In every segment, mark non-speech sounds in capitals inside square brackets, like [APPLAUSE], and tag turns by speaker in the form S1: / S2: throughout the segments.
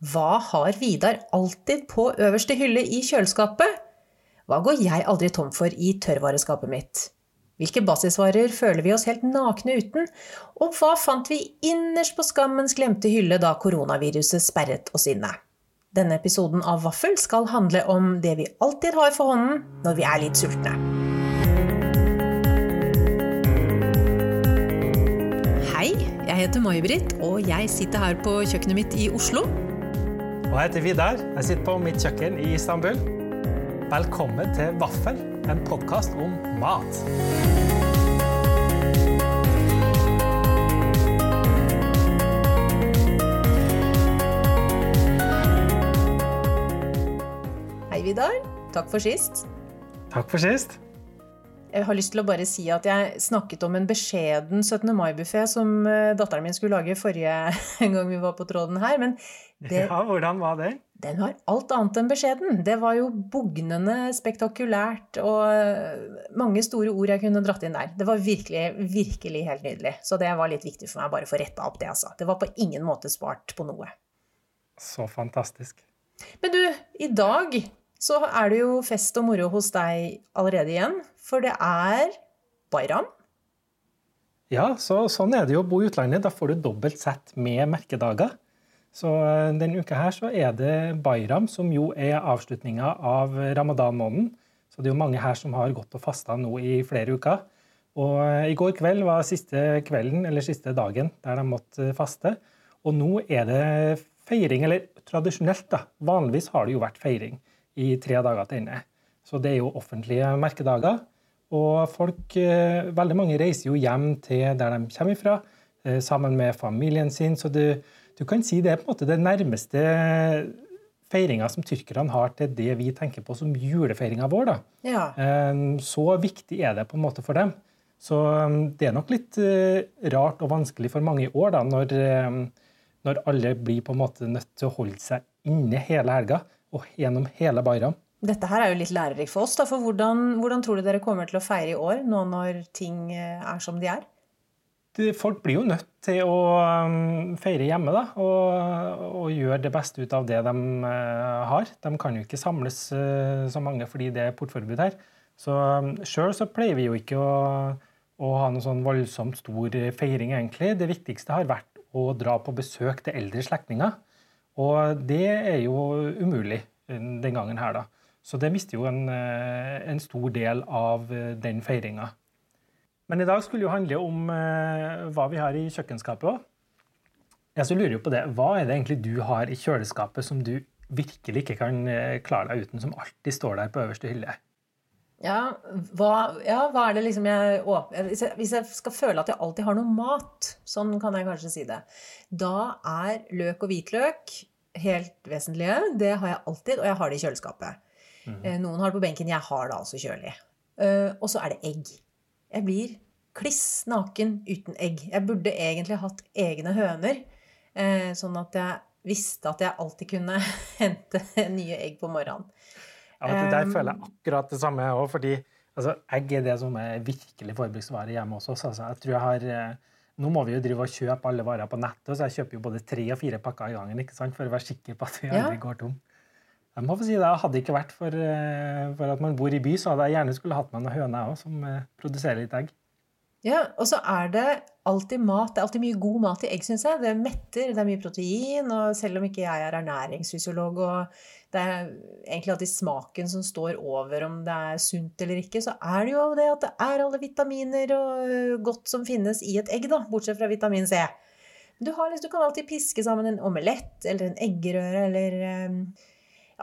S1: Hva har Vidar alltid på øverste hylle i kjøleskapet? Hva går jeg aldri tom for i tørrvareskapet mitt? Hvilke basisvarer føler vi oss helt nakne uten? Og hva fant vi innerst på skammens glemte hylle da koronaviruset sperret oss inne? Denne episoden av Vaffel skal handle om det vi alltid har for hånden når vi er litt sultne. Hei, jeg heter May-Britt, og jeg sitter her på kjøkkenet mitt i Oslo.
S2: Og jeg heter Vidar. Jeg sitter på mitt kjøkken i Istanbul. Velkommen til Vaffel, en podkast om mat.
S1: Hei, Vidar. Takk for sist.
S2: Takk for sist.
S1: Jeg har lyst til å bare si at jeg snakket om en beskjeden 17. mai-buffé som eh, datteren min skulle lage forrige [LAUGHS] gang vi var på tråden her. Men det,
S2: ja, hvordan var det?
S1: den var alt annet enn beskjeden. Det var jo bugnende spektakulært og eh, mange store ord jeg kunne dratt inn der. Det var virkelig, virkelig helt nydelig. Så det var litt viktig for meg bare å få retta opp det, altså. Det var på ingen måte spart på noe.
S2: Så fantastisk.
S1: Men du, i dag så er det jo fest og moro hos deg allerede igjen. For det er Bayram.
S2: Ja, så, sånn er det jo å bo i utlandet. Da får du dobbelt sett med merkedager. Så eh, denne uka her så er det Bayram, som jo er avslutninga av ramadan-måneden. Så det er jo mange her som har gått og fasta nå i flere uker. Og eh, i går kveld var siste kvelden, eller siste dagen, der de måtte faste. Og nå er det feiring, eller tradisjonelt, da. Vanligvis har det jo vært feiring i tre dager til ende. Så det er jo offentlige merkedager. Og folk, eh, veldig mange reiser jo hjem til der de kommer fra, eh, sammen med familien sin. Så du, du kan si det er på en måte det nærmeste feiringa som tyrkerne har til det vi tenker på som julefeiringa vår. da.
S1: Ja.
S2: Eh, Så viktig er det på en måte for dem. Så det er nok litt rart og vanskelig for mange i år, da, når, når alle blir på en måte nødt til å holde seg inne hele helga og gjennom hele Bayram.
S1: Dette her er jo litt lærerikt for oss. Da, for hvordan, hvordan tror du dere kommer til å feire i år, nå når ting eh, er som de er?
S2: Folk blir jo nødt til å um, feire hjemme da, og, og gjøre det beste ut av det de eh, har. De kan jo ikke samles eh, så mange fordi det er portforbud her. Så um, Sjøl så pleier vi jo ikke å, å ha noen sånn voldsomt stor feiring, egentlig. Det viktigste har vært å dra på besøk til eldre slektninger. Og det er jo umulig den gangen her, da. Så det mister jo en, eh, en stor del av eh, den feiringa. Men i dag skulle jo handle om eh, hva vi har i kjøkkenskapet òg. Jeg så lurer jo på det. Hva er det egentlig du har i kjøleskapet som du virkelig ikke kan klare deg uten, som alltid står der på øverste hylle?
S1: Ja hva, ja, hva er det liksom jeg åpner hvis, jeg hvis jeg skal føle at jeg alltid har noe mat, sånn kan jeg kanskje si det, da er løk og hvitløk helt vesentlige. Det har jeg alltid, og jeg har det i kjøleskapet. Eh, Noen har det på benken, jeg har det altså kjølig. Eh, Og så er det egg. Jeg blir kliss naken uten egg. Jeg burde egentlig hatt egne høner, eh, sånn at jeg visste at jeg alltid kunne [LAUGHS] hente nye egg på morgenen.
S2: Ja, der føler jeg akkurat det samme òg, fordi altså, egg er det som er virkelig forbruksvare hjemme hos oss. Altså, jeg tror jeg har, nå må vi jo drive og kjøpe alle varer på nettet, så jeg kjøper jo både tre og fire pakker i gangen ikke sant, for å være sikker på at vi
S1: Ja.
S2: aldri går tom. Jeg må få si det, Hadde det ikke vært for, eh, for at man bor i by, så hadde jeg gjerne skulle hatt med noen høner òg, som eh, produserer litt egg.
S1: Ja, og så er det alltid mat. Det er alltid mye god mat i egg, syns jeg. Det metter, det er mye protein, og selv om ikke jeg er ernæringsfysiolog og det er egentlig alltid smaken som står over om det er sunt eller ikke, så er det jo det at det er alle vitaminer og godt som finnes i et egg, da, bortsett fra vitamin C. Du, liksom- du kan alltid piske sammen en omelett eller en eggerøre eller ø, ja,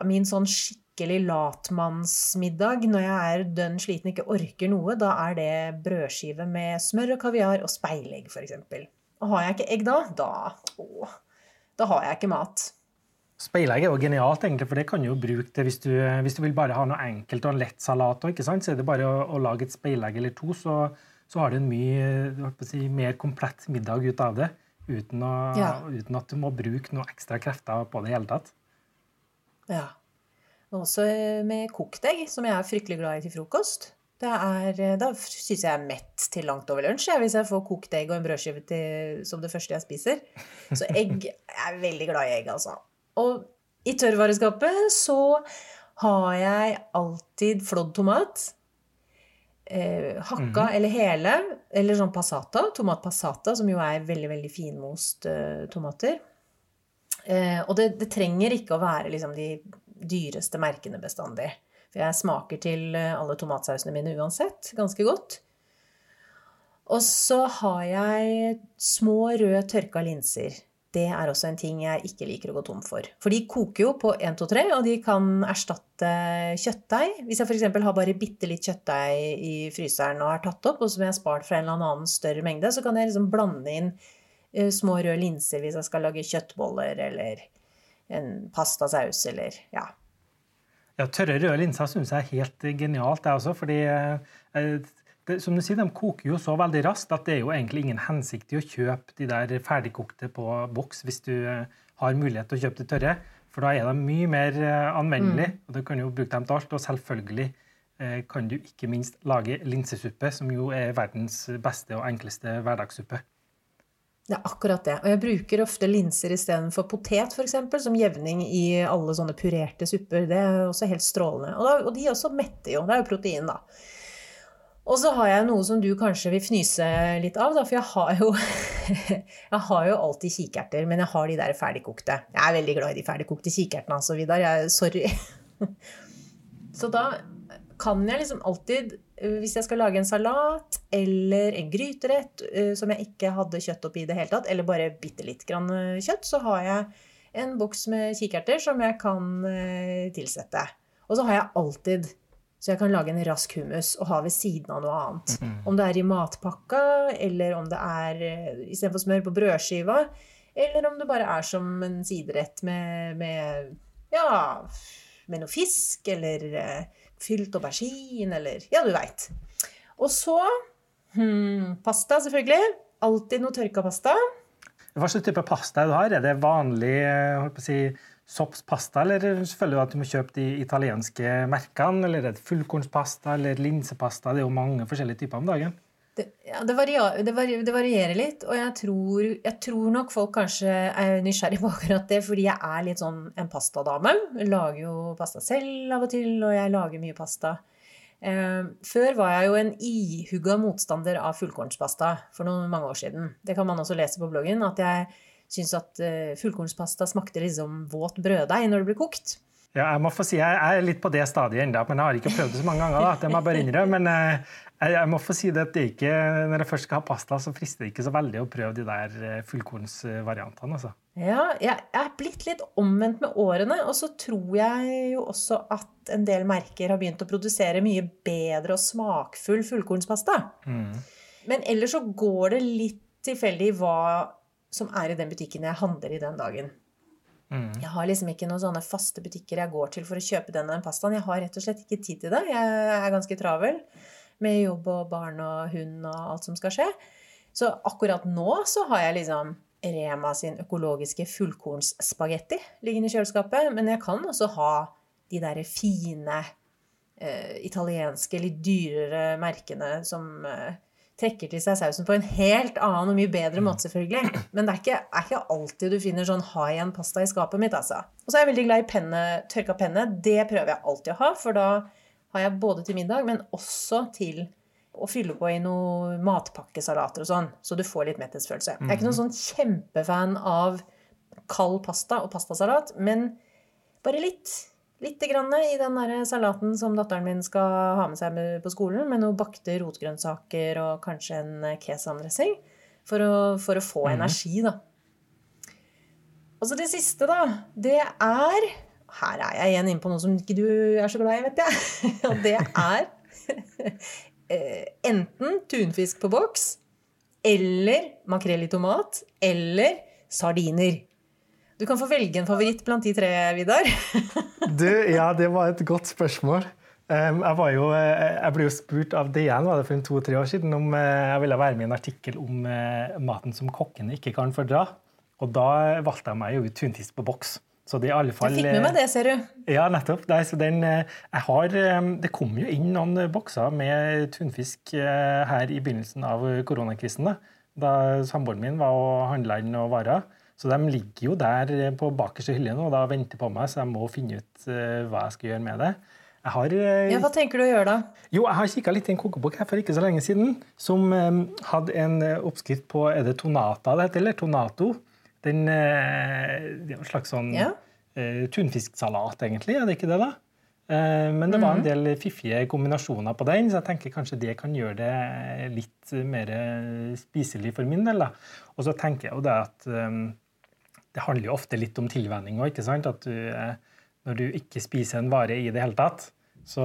S1: min sånn skikkelig latmannsmiddag når jeg er dønn sliten og ikke orker noe, da er det brødskive med smør og kaviar og speilegg, f.eks. Og har jeg ikke egg da, da, å, da har jeg ikke mat.
S2: Speilegg er jo genialt, egentlig, for det kan du jo bruke det hvis du, hvis du vil bare ha noe enkelt og en lett salat. ikke sant? Så er det bare å, å lage et speilegg eller to, så, så har du en mye si, mer komplett middag ut av det. Uten, å,
S1: Ja.
S2: uten at du må bruke noe ekstra krefter på det i hele tatt.
S1: Ja. Og også med kokt egg, som jeg er fryktelig glad i til frokost. Det er, da syns jeg er mett til langt over lunsj, hvis jeg får kokt egg og en brødskive til, som det første jeg spiser. Så egg jeg [LAUGHS] er veldig glad i egg, altså. Og i tørrvareskapet så har jeg alltid flådd tomat. Eh, hakka
S2: Mhm.
S1: eller hele, eller sånn passata. Tomat passata, som jo er veldig, veldig finmost eh, tomater. Eh, og det, det trenger ikke å være liksom de dyreste merkene bestandig. For jeg smaker til eh, alle tomatsausene mine uansett ganske godt. Og så har jeg små røde tørka linser. Det er også en ting jeg ikke liker å gå tom for. For de koker jo på 1, 2, 3, og de kan erstatte kjøttdeig. Hvis jeg f.eks. har bare bitte litt kjøttdeig i fryseren og har tatt opp, og som jeg har spart fra en eller annen større mengde, så kan jeg liksom blande inn små røde linser hvis jeg skal lage kjøttboller eller en pastasaus eller ja.
S2: Ja, Tørre røde linser syns jeg er helt genialt, jeg også. fordi eh, det, som du sier, De koker jo så veldig raskt at det er jo egentlig ingen hensikt i å kjøpe de der ferdigkokte på boks hvis du eh, har mulighet til å kjøpe de tørre. For da er de mye mer anvendelige, mm. og du kan jo bruke dem til alt. Og selvfølgelig eh, kan du ikke minst lage linsesuppe, som jo er verdens beste og enkleste hverdagssuppe.
S1: Det er akkurat det. Og jeg bruker ofte linser istedenfor potet, f.eks., som jevning i alle sånne purerte supper. Det er også helt strålende. Og, da, og de også metter jo. Det er jo protein, da. Og så har jeg noe som du kanskje vil fnyse litt av, da, for jeg har jo [LAUGHS] Jeg har jo alltid kikerter, men jeg har de der ferdigkokte. Jeg er veldig glad i de ferdigkokte kikertene, altså, Vidar. Jeg, sorry. [LAUGHS] Så da kan jeg liksom alltid, hvis jeg skal lage en salat eller en gryterett eh, som jeg ikke hadde kjøtt oppi i det hele tatt, eller bare bitte litt grann eh, kjøtt, så har jeg en boks med kikerter som jeg kan eh, tilsette. Og så har jeg alltid så jeg kan lage en rask hummus og ha ved siden av noe annet. Om det er i matpakka, eller om det er istedenfor smør på brødskiva, eller om det bare er som en siderett med, med ja, med noe fisk, eller fylt aubergine, eller Ja, du veit. Og så hmm, pasta, selvfølgelig. Alltid noe tørka pasta.
S2: Hva slags type pasta du har? Er det vanlig eh, holdt på å si, soppspasta, eller føler du at du må kjøpe de italienske merkene? Eller er det fullkornspasta eller linsepasta? Det er jo mange forskjellige typer om dagen.
S1: Det, ja, det, varierer, det, varier, det, varierer, litt, og jeg tror, jeg tror, nok folk kanskje er nysgjerrig på akkurat det, fordi jeg er litt sånn en pastadame. Jeg lager jo pasta selv av og til, og jeg lager mye pasta. Eh, før var jeg jo en ihugga motstander av fullkornspasta for noen mange år siden. Det kan man også lese på bloggen, at jeg syns at uh, fullkornspasta smakte liksom våt brøddeig når det ble kokt.
S2: Ja, jeg må få si, jeg er litt på det stadiet ennå, men jeg har ikke prøvd det så mange ganger. da, det må jeg bare innrømme, Men uh, jeg må få si det at det ikke, når jeg først skal ha pasta, så frister det ikke så veldig å prøve de der uh, fullkornsvariantene. altså.
S1: Ja, jeg er blitt litt omvendt med årene, og så tror jeg jo også at en del merker har begynt å produsere mye bedre og smakfull fullkornspasta.
S2: Mm.
S1: Men ellers så går det litt tilfeldig hva som er i den butikken jeg handler i den dagen.
S2: Mm.
S1: Jeg har liksom ikke noen sånne faste butikker jeg går til for å kjøpe den og den pastaen. Jeg har rett og slett ikke tid til det. Jeg er ganske travel med jobb og barn og hund og alt som skal skje. Så akkurat nå så har jeg liksom Rema sin økologiske fullkornsspagetti liggende i kjøleskapet. Men jeg kan også ha de derre fine eh, italienske, litt dyrere merkene som eh, trekker til seg sausen på en helt annen og mye bedre måte, selvfølgelig. Men det er ikke, er ikke alltid du finner sånn ha igjen-pasta i skapet mitt, altså. Og så er jeg veldig glad i penne, tørka penne. Det prøver jeg alltid å ha, for da har jeg både til middag, men også til å fylle på i noen matpakkesalater og sånn, så du får litt metthetsfølelse. Jeg er ikke noen sånn kjempefan av kald pasta og pastasalat, men bare litt. Litt grann i den der salaten som datteren min skal ha med seg på skolen, med noen bakte rotgrønnsaker og kanskje en kesamdressing, for å, for å få energi, da. Og så det siste, da, det er Her er jeg igjen inne på noe som ikke du er så glad i, vet jeg. [LAUGHS] Og det er [LAUGHS] enten tunfisk på boks eller makrell i tomat eller sardiner. Du kan få velge en favoritt blant de tre, Vidar.
S2: du, ja, det var et godt spørsmål. Jeg, var jo, jeg ble jo spurt av DN var det for to-tre år siden om jeg ville være med i en artikkel om maten som kokkene ikke kan fordra. Og da valgte jeg meg jo ut tunfisk på boks. Så det, i alle fall,
S1: jeg fikk med meg det, ser du.
S2: Ja, nettopp. Det, den, har, det kom jo inn noen bokser med tunfisk her i begynnelsen av koronakrisen. Da, da samboeren min var og handla inn noen varer. Så de ligger jo der på bakerste hylle nå og da venter på meg, så jeg må finne ut hva jeg skal gjøre med det.
S1: Jeg har, ja, Hva tenker du å gjøre da?
S2: Jo, Jeg har kikka litt i en kokebok her for ikke så lenge siden som hadde en oppskrift på Er det tonata det heter, eller tonato? Den, det er en slags sånn ja. tunfisksalat, egentlig. Er det ikke det, da? Men det var en mhm. del fiffige kombinasjoner på den, så jeg tenker kanskje det kan gjøre det litt mer spiselig for min del. da. Og så tenker jeg jo det at det handler jo ofte litt om tilvenning òg, uh, når du ikke spiser en vare i det hele tatt, så,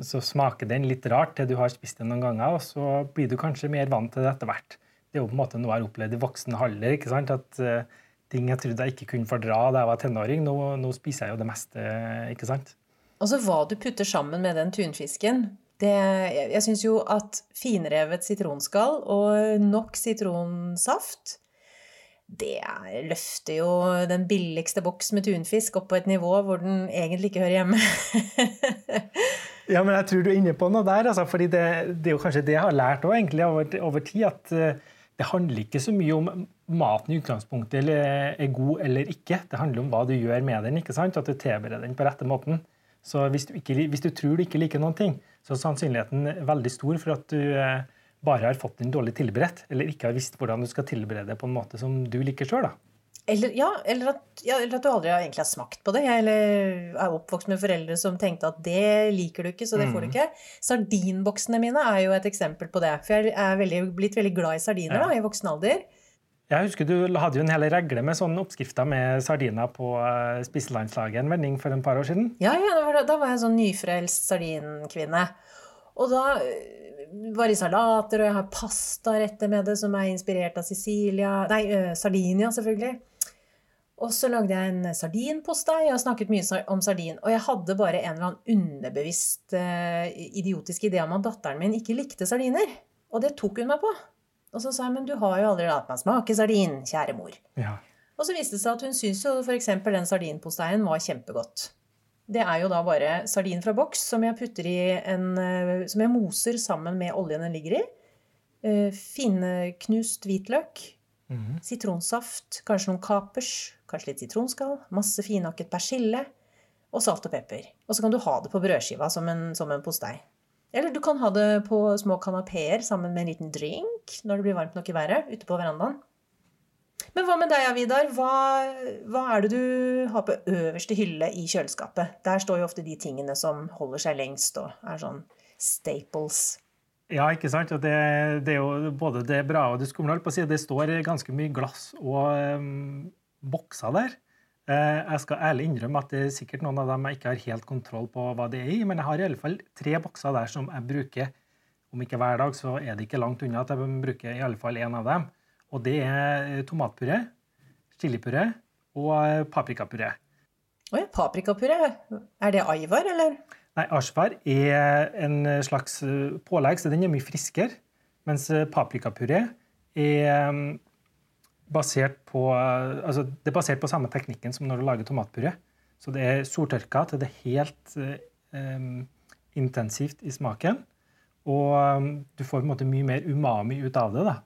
S2: så, smaker den litt rart til du har spist den noen ganger, og så blir du kanskje mer vant til det etter hvert. Det er jo på en måte noe jeg har opplevd i voksen alder. ikke sant? At uh, ting jeg trodde jeg ikke kunne fordra da jeg var tenåring, nå, nå, spiser jeg jo det meste. ikke sant?
S1: Altså hva du putter sammen med den tunfisken det, jeg syns jo at finrevet sitronskall og nok sitronsaft det løfter jo den billigste boks med tunfisk opp på et nivå hvor den egentlig ikke hører hjemme. [LAUGHS]
S2: ja, men jeg tror du er inne på noe der. Altså, fordi det, det, er jo kanskje det jeg har lært også, egentlig, over, over, tid. At uh, det handler ikke så mye om maten i utgangspunktet eller er god eller ikke. Det handler om hva du gjør med den. ikke sant? At du tilbereder den på rette måten. Så hvis du, ikke, hvis du tror du ikke liker noen ting, så er sannsynligheten veldig stor for at du uh, bare har fått den dårlig tilberedt, eller ikke har visst hvordan du skal tilberede det på en måte som du liker sjøl.
S1: Eller, ja, eller at, ja, eller at, du aldri egentlig har smakt på det. Eller er oppvokst med foreldre som tenkte at det liker du ikke, så det får du mm. ikke. Sardinboksene mine er jo et eksempel på det. For jeg er veldig, blitt veldig glad i sardiner ja. da, i voksen alder.
S2: Jeg husker Du hadde jo en hel regle med sånne oppskrifter med sardiner på uh, spiselandslaget en vending for en par år siden.
S1: Ja, ja da, var, da var jeg sånn nyfrelst sardinkvinne. Og da var i salater, og jeg har pastaretter med det som er inspirert av Sicilia Nei, uh, Sardinia, selvfølgelig. Og så lagde jeg en sardinpostei. Jeg har snakket mye om sardin. Og jeg hadde bare en eller annen underbevisst uh, idiotisk idé om at datteren min ikke likte sardiner. Og det tok hun meg på. Og så sa jeg men du har jo aldri latt meg smake sardin, kjære mor. Ja. Og så viste det seg at hun syntes jo f.eks. den sardinposteien var kjempegodt. Det er jo da bare sardin fra boks som jeg putter i en eh, Som jeg moser sammen med oljen den ligger i. Eh, Finknust hvitløk. Mm. Sitronsaft. Kanskje noen kapers. Kanskje litt sitronskall. Masse finhakket persille. Og salt og pepper. Og så kan du ha det på brødskiva som en, som en postei. Eller du kan ha det på små kanapeer sammen med en liten drink når det blir varmt nok i været ute på verandaen. Men hva med deg, Vidar? Hva, hva, er det du har på øverste hylle i kjøleskapet? Der står jo ofte de tingene som holder seg lengst og er sånn staples.
S2: Ja, ikke sant? Det, det er jo både det bra og det skumle. på å si. Det står ganske mye glass og um, bokser der. Uh, jeg skal ærlig innrømme at det er sikkert noen av dem jeg ikke har helt kontroll på hva det er i, men jeg har i alle fall tre bokser der som jeg bruker. Om ikke hver dag, så er det ikke langt unna at jeg bruker i alle fall én av dem. Og det er eh, tomatpuré, chilipuré og eh, paprikapuré.
S1: Ja, paprikapuré. Er det aivar, eller?
S2: Nei, ashvar er en slags eh, pålegg, så den er mye friskere. Mens paprikapuré er basert på altså det er basert på samme teknikken som når du lager tomatpuré. Så det er sortørka til det er helt um, intensivt i smaken. Og du får på en måte mye mer umami ut av det. da.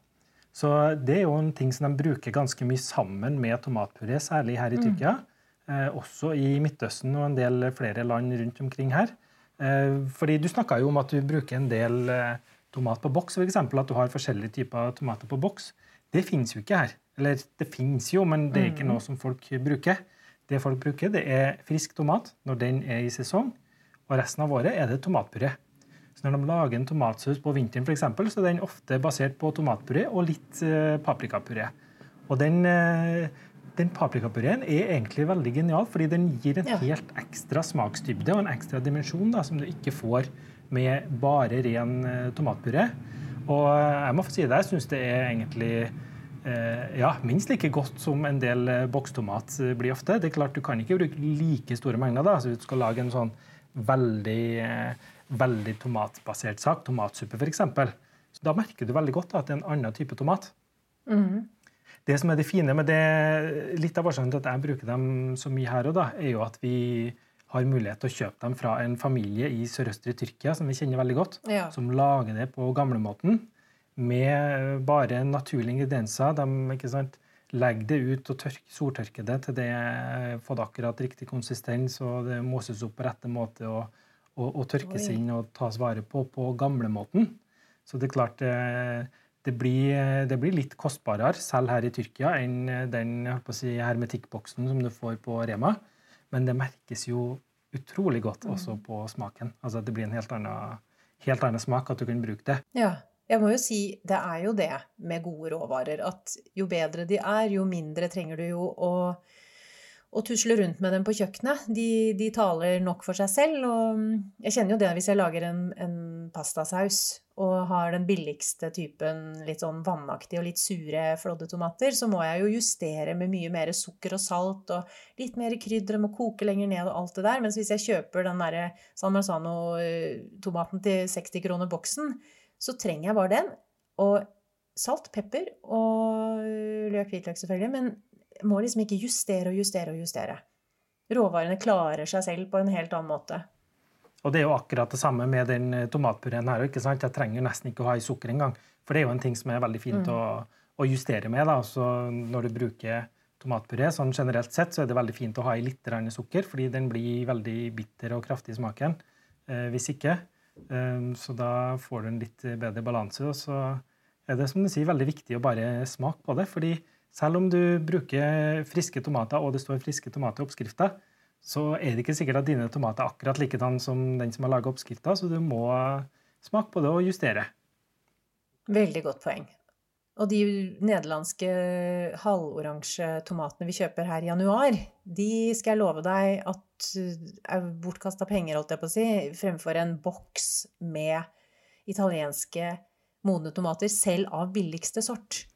S2: Så det er jo en ting som de bruker ganske mye sammen med tomatpuré, særlig her i mm. Tyrkia. Mm. Eh, også i Midtøsten og en del flere land rundt omkring her. Eh, fordi Du snakka jo om at du bruker en del eh, tomat på boks, f.eks. At du har forskjellige typer tomater på boks. Det finnes jo ikke her. Eller det finnes jo, men det er ikke mm. noe som folk bruker. Det folk bruker, det er frisk tomat når den er i sesong. Og resten av året er det tomatpuré. Så når de lager en tomatsaus på vinteren, for eksempel, så er den ofte basert på tomatpuré og litt eh, paprikapuré. Og den, eh, den paprikapureen er egentlig veldig genial, fordi den gir en ja. helt ekstra smaksdybde og en ekstra dimensjon da, som du ikke får med bare ren eh, tomatpuré. Og jeg må få si det, jeg syns det er egentlig ja, minst like godt som en del bokstomat blir ofte. Det er klart Du kan ikke bruke like store mengder da, så du skal lage en sånn veldig veldig tomatbasert sak, tomatsuppe f.eks., så da merker du veldig godt at det er en annen type tomat. Mm. Det som er det fine med det, Litt av årsaken til at jeg bruker dem så mye her, og da, er jo at vi har mulighet til å kjøpe dem fra en familie i sørøstre Tyrkia som vi kjenner veldig godt, ja. som lager det på gamlemåten med bare naturlige ingredienser. De legger det ut og tørk, soltørke det til det får akkurat riktig konsistens, og det moses opp på rette måte og, og, og tørkes
S1: Oi.
S2: inn og tas vare på på gamlemåten. Så det er klart det, det, blir, det blir litt kostbarere selv her i Tyrkia enn den jeg å si, hermetikkboksen som du får på Rema. Men det merkes jo utrolig godt også på smaken. Altså Det blir en helt annen, helt annen smak at du kan bruke det.
S1: Ja. Jeg må jo si, det er jo det med gode råvarer, at jo bedre de er, jo mindre trenger du jo å, å tusle rundt med dem på kjøkkenet. De, de taler nok for seg selv, og jeg kjenner jo det hvis jeg lager en, en pastasaus og har den billigste typen litt sånn vannaktige og litt sure flådde tomater, så må jeg jo justere med mye mer sukker og salt og litt mer krydder, må koke lenger ned og alt det der. Mens hvis jeg kjøper den derre San Marzano-tomaten til 60 kroner boksen, så trenger jeg bare den. Og salt, pepper og løk, hvitløk selvfølgelig, men jeg må liksom ikke justere og justere og justere. Råvarene klarer seg selv på en helt annen måte.
S2: Og det er jo akkurat det samme med den tomatpureen her. ikke sant? Jeg trenger nesten ikke å ha i sukker engang. For det er jo en ting som er veldig fint å, å, justere med. da. Så når du bruker tomatpuré, sånn generelt sett, så er det veldig fint å ha i litt sukker, fordi den blir veldig bitter og kraftig i smaken. Eh, hvis ikke. Um, så da får du en litt bedre balanse. Og så er det som du sier, veldig viktig å bare smake på det. fordi selv om du bruker friske tomater, og det står friske tomater i oppskrifta, så er det ikke sikkert at dine tomater er akkurat likedan som den som har laga oppskrifta, så du må smake på det og justere.
S1: Veldig godt poeng. Og de nederlandske halvoransje tomatene vi kjøper her i januar, de skal jeg love deg at er bortkasta penger, holdt jeg på å si, fremfor en boks med italienske modne tomater, selv av billigste sort.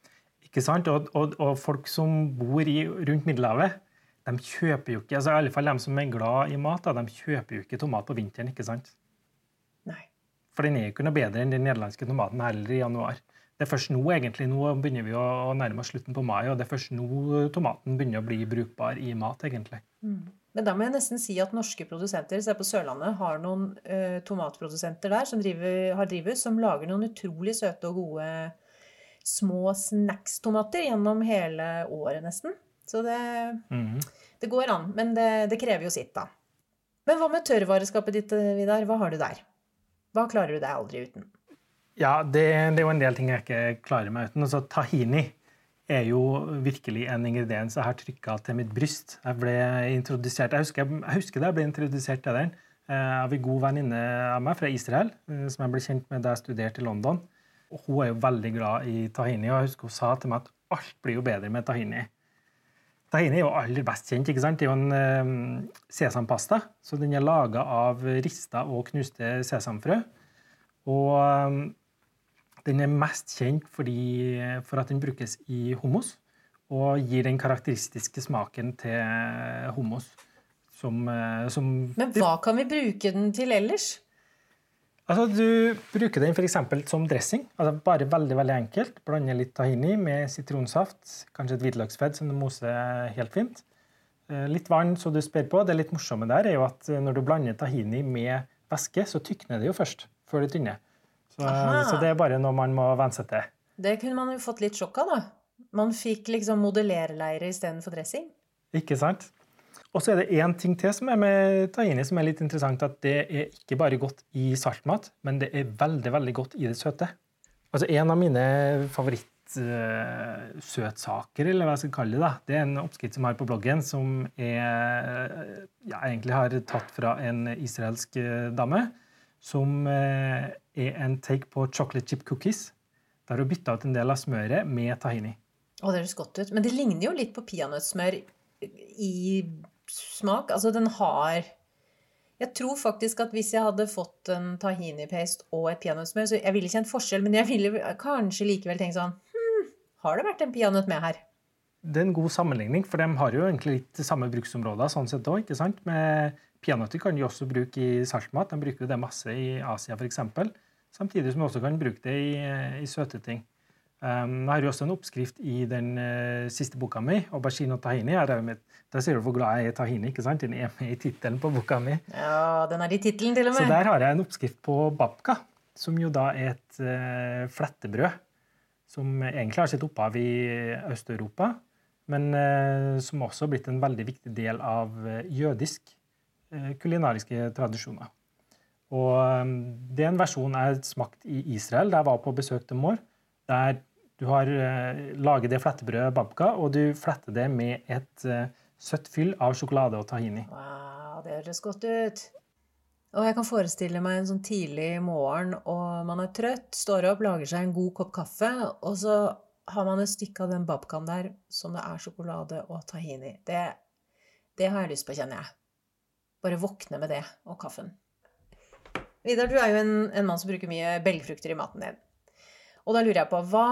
S2: Ikke sant? Og, og, og folk som bor i, rundt Middelhavet, de kjøper jo ikke altså i alle fall de som er glad i mat, da, de kjøper jo ikke tomat på vinteren. ikke sant?
S1: Nei.
S2: For den er jo ikke noe bedre enn den nederlandske tomaten heller i januar. Det er først nå egentlig, nå begynner vi å, nærme oss slutten på mai, og det er først nå tomaten begynner å bli brukbar i mat. egentlig.
S1: Mm. Men da må jeg nesten si at norske produsenter se på Sørlandet, har noen eh, tomatprodusenter der som driver, har drivhus, som lager noen utrolig søte og gode små snackstomater gjennom hele året, nesten. Så det,
S2: Mm.
S1: det går an. Men det, det krever jo sitt, da. Men hva med tørrvareskapet ditt, Vidar? Hva har du der? Hva klarer du deg aldri uten?
S2: Ja, det, det, er jo en del ting jeg ikke klarer meg uten. Altså, tahini er jo virkelig en ingrediens jeg har trykka til mitt bryst. Jeg ble introdusert, jeg husker, jeg husker det, jeg ble introdusert til den eh, av en god venninne av meg fra Israel, eh, som jeg ble kjent med da jeg studerte i London. Hun er jo veldig glad i tahini, og jeg husker hun sa til meg at alt blir jo bedre med tahini. Tahini er jo aller best kjent. ikke sant? Det er jo en eh, sesampasta, så den er laga av rista og knuste sesamfrø. Og eh, den er mest kjent fordi, for at den brukes i hummus og gir den karakteristiske smaken til hummus. Som, eh, som
S1: Men hva kan vi bruke den til ellers?
S2: Altså, Du bruker den f.eks. som dressing. altså Bare veldig veldig enkelt. Blande litt tahini med sitronsaft, kanskje et hvitløksfett som du moser helt fint. Eh, Litt vann så du sper på. Det litt morsomme der er jo at eh, når du blander tahini med væske, så tykner det jo først før det tynner. Så, så det er bare noe man må venne seg til.
S1: Det kunne man jo fått litt sjokk av, da. Man fikk liksom modellerleire istedenfor dressing.
S2: Ikke sant? Og så er det én ting til som er med tahini som er litt interessant. At det er ikke bare godt i saltmat, men det er veldig veldig godt i det søte. Altså En av mine favorittsøtsaker, eller hva jeg skal kalle det, da, det er en oppskrift som jeg har på bloggen, som er, jeg egentlig har tatt fra en israelsk eh, dame. Som eh, er en take på chocolate chip cookies. Der hun bytta ut en del av smøret med tahini.
S1: Å, det høres godt ut. Men det ligner jo litt på peanøttsmør i smak. Altså, den har Jeg tror faktisk at hvis jeg hadde fått en tahini-paste og et peanøttsmør, så jeg ville kjent forskjell, men jeg ville kanskje likevel tenkt sånn Hm, har det vært en peanøtt med her?
S2: Det er en god sammenligning, for de har jo egentlig litt samme bruksområder. sånn sett òg, ikke sant? Med Peanøtter kan de også bruke i saltmat. De bruker det masse i Asia f.eks. Samtidig som de også kan bruke det i, i søte ting. Um, jeg har jo også en oppskrift i den uh, siste boka mi, 'Aubergine og tahini'. Er der ser du hvor glad jeg er i tahini. ikke sant? Den er med i tittelen på boka mi.
S1: Ja, den er i titlen til og med.
S2: Så der har jeg en oppskrift på babka, som jo da er et uh, flettebrød. Som egentlig har sitt opphav i Øst-Europa. men uh, som også har blitt en veldig viktig del av jødisk kulinariske tradisjoner. Og um, Det er en versjon jeg har smakt i Israel, da jeg var på besøk til mor. Der du har eh, laget det flettebrødet babka, og du fletter det med et eh, søtt fyll av sjokolade og tahini.
S1: Wow, det høres godt ut. Og jeg kan forestille meg en sånn tidlig morgen, og man er trøtt, står opp, lager seg en god kopp kaffe, og så har man et stykke av den babkaen der som det er sjokolade og tahini. Det, det har jeg lyst på, kjenner jeg. Bare våkne med det og kaffen. Vidar, du er jo en, en mann som bruker mye belgfrukter i maten din. Og da lurer jeg på, hva,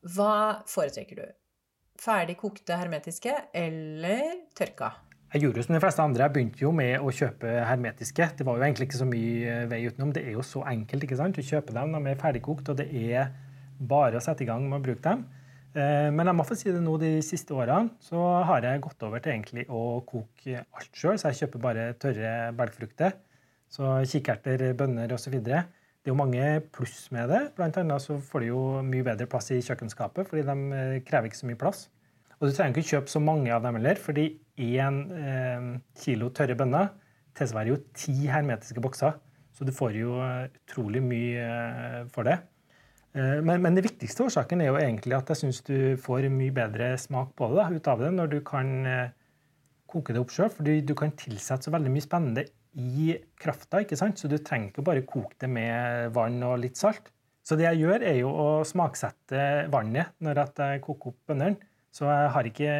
S1: hva foretrekker du? Ferdig kokte hermetiske eller tørka?
S2: Jeg gjorde jo som de fleste andre. Jeg begynte jo med å kjøpe hermetiske. Det var jo egentlig ikke så mye vei utenom. Det er jo så enkelt ikke sant? å kjøpe dem. De er ferdigkokt, og det er bare å sette i gang med å bruke dem. Eh, men jeg må få si det nå de siste årene så har jeg gått over til egentlig å koke alt sjøl. Så jeg kjøper bare tørre belgfrukter. Så kikerter, bønner osv. Det er jo mange pluss med det. Blant annet så får du jo mye bedre plass i kjøkkenskapet, fordi de eh, krever ikke så mye plass. Og du trenger ikke kjøpe så mange av dem heller, fordi én eh, kilo tørre bønner tilsvarer jo ti hermetiske bokser. Så du får jo eh, utrolig mye for det. Men, men det viktigste årsaken er jo egentlig at jeg syns du får mye bedre smak på det da, ut av det når du kan koke det opp sjøl. For du, kan tilsette så veldig mye spennende i krafta, ikke sant? så du trenger ikke bare koke det med vann og litt salt. Så det jeg gjør, er jo å smaksette vannet når jeg koker opp bønnene. Så jeg har ikke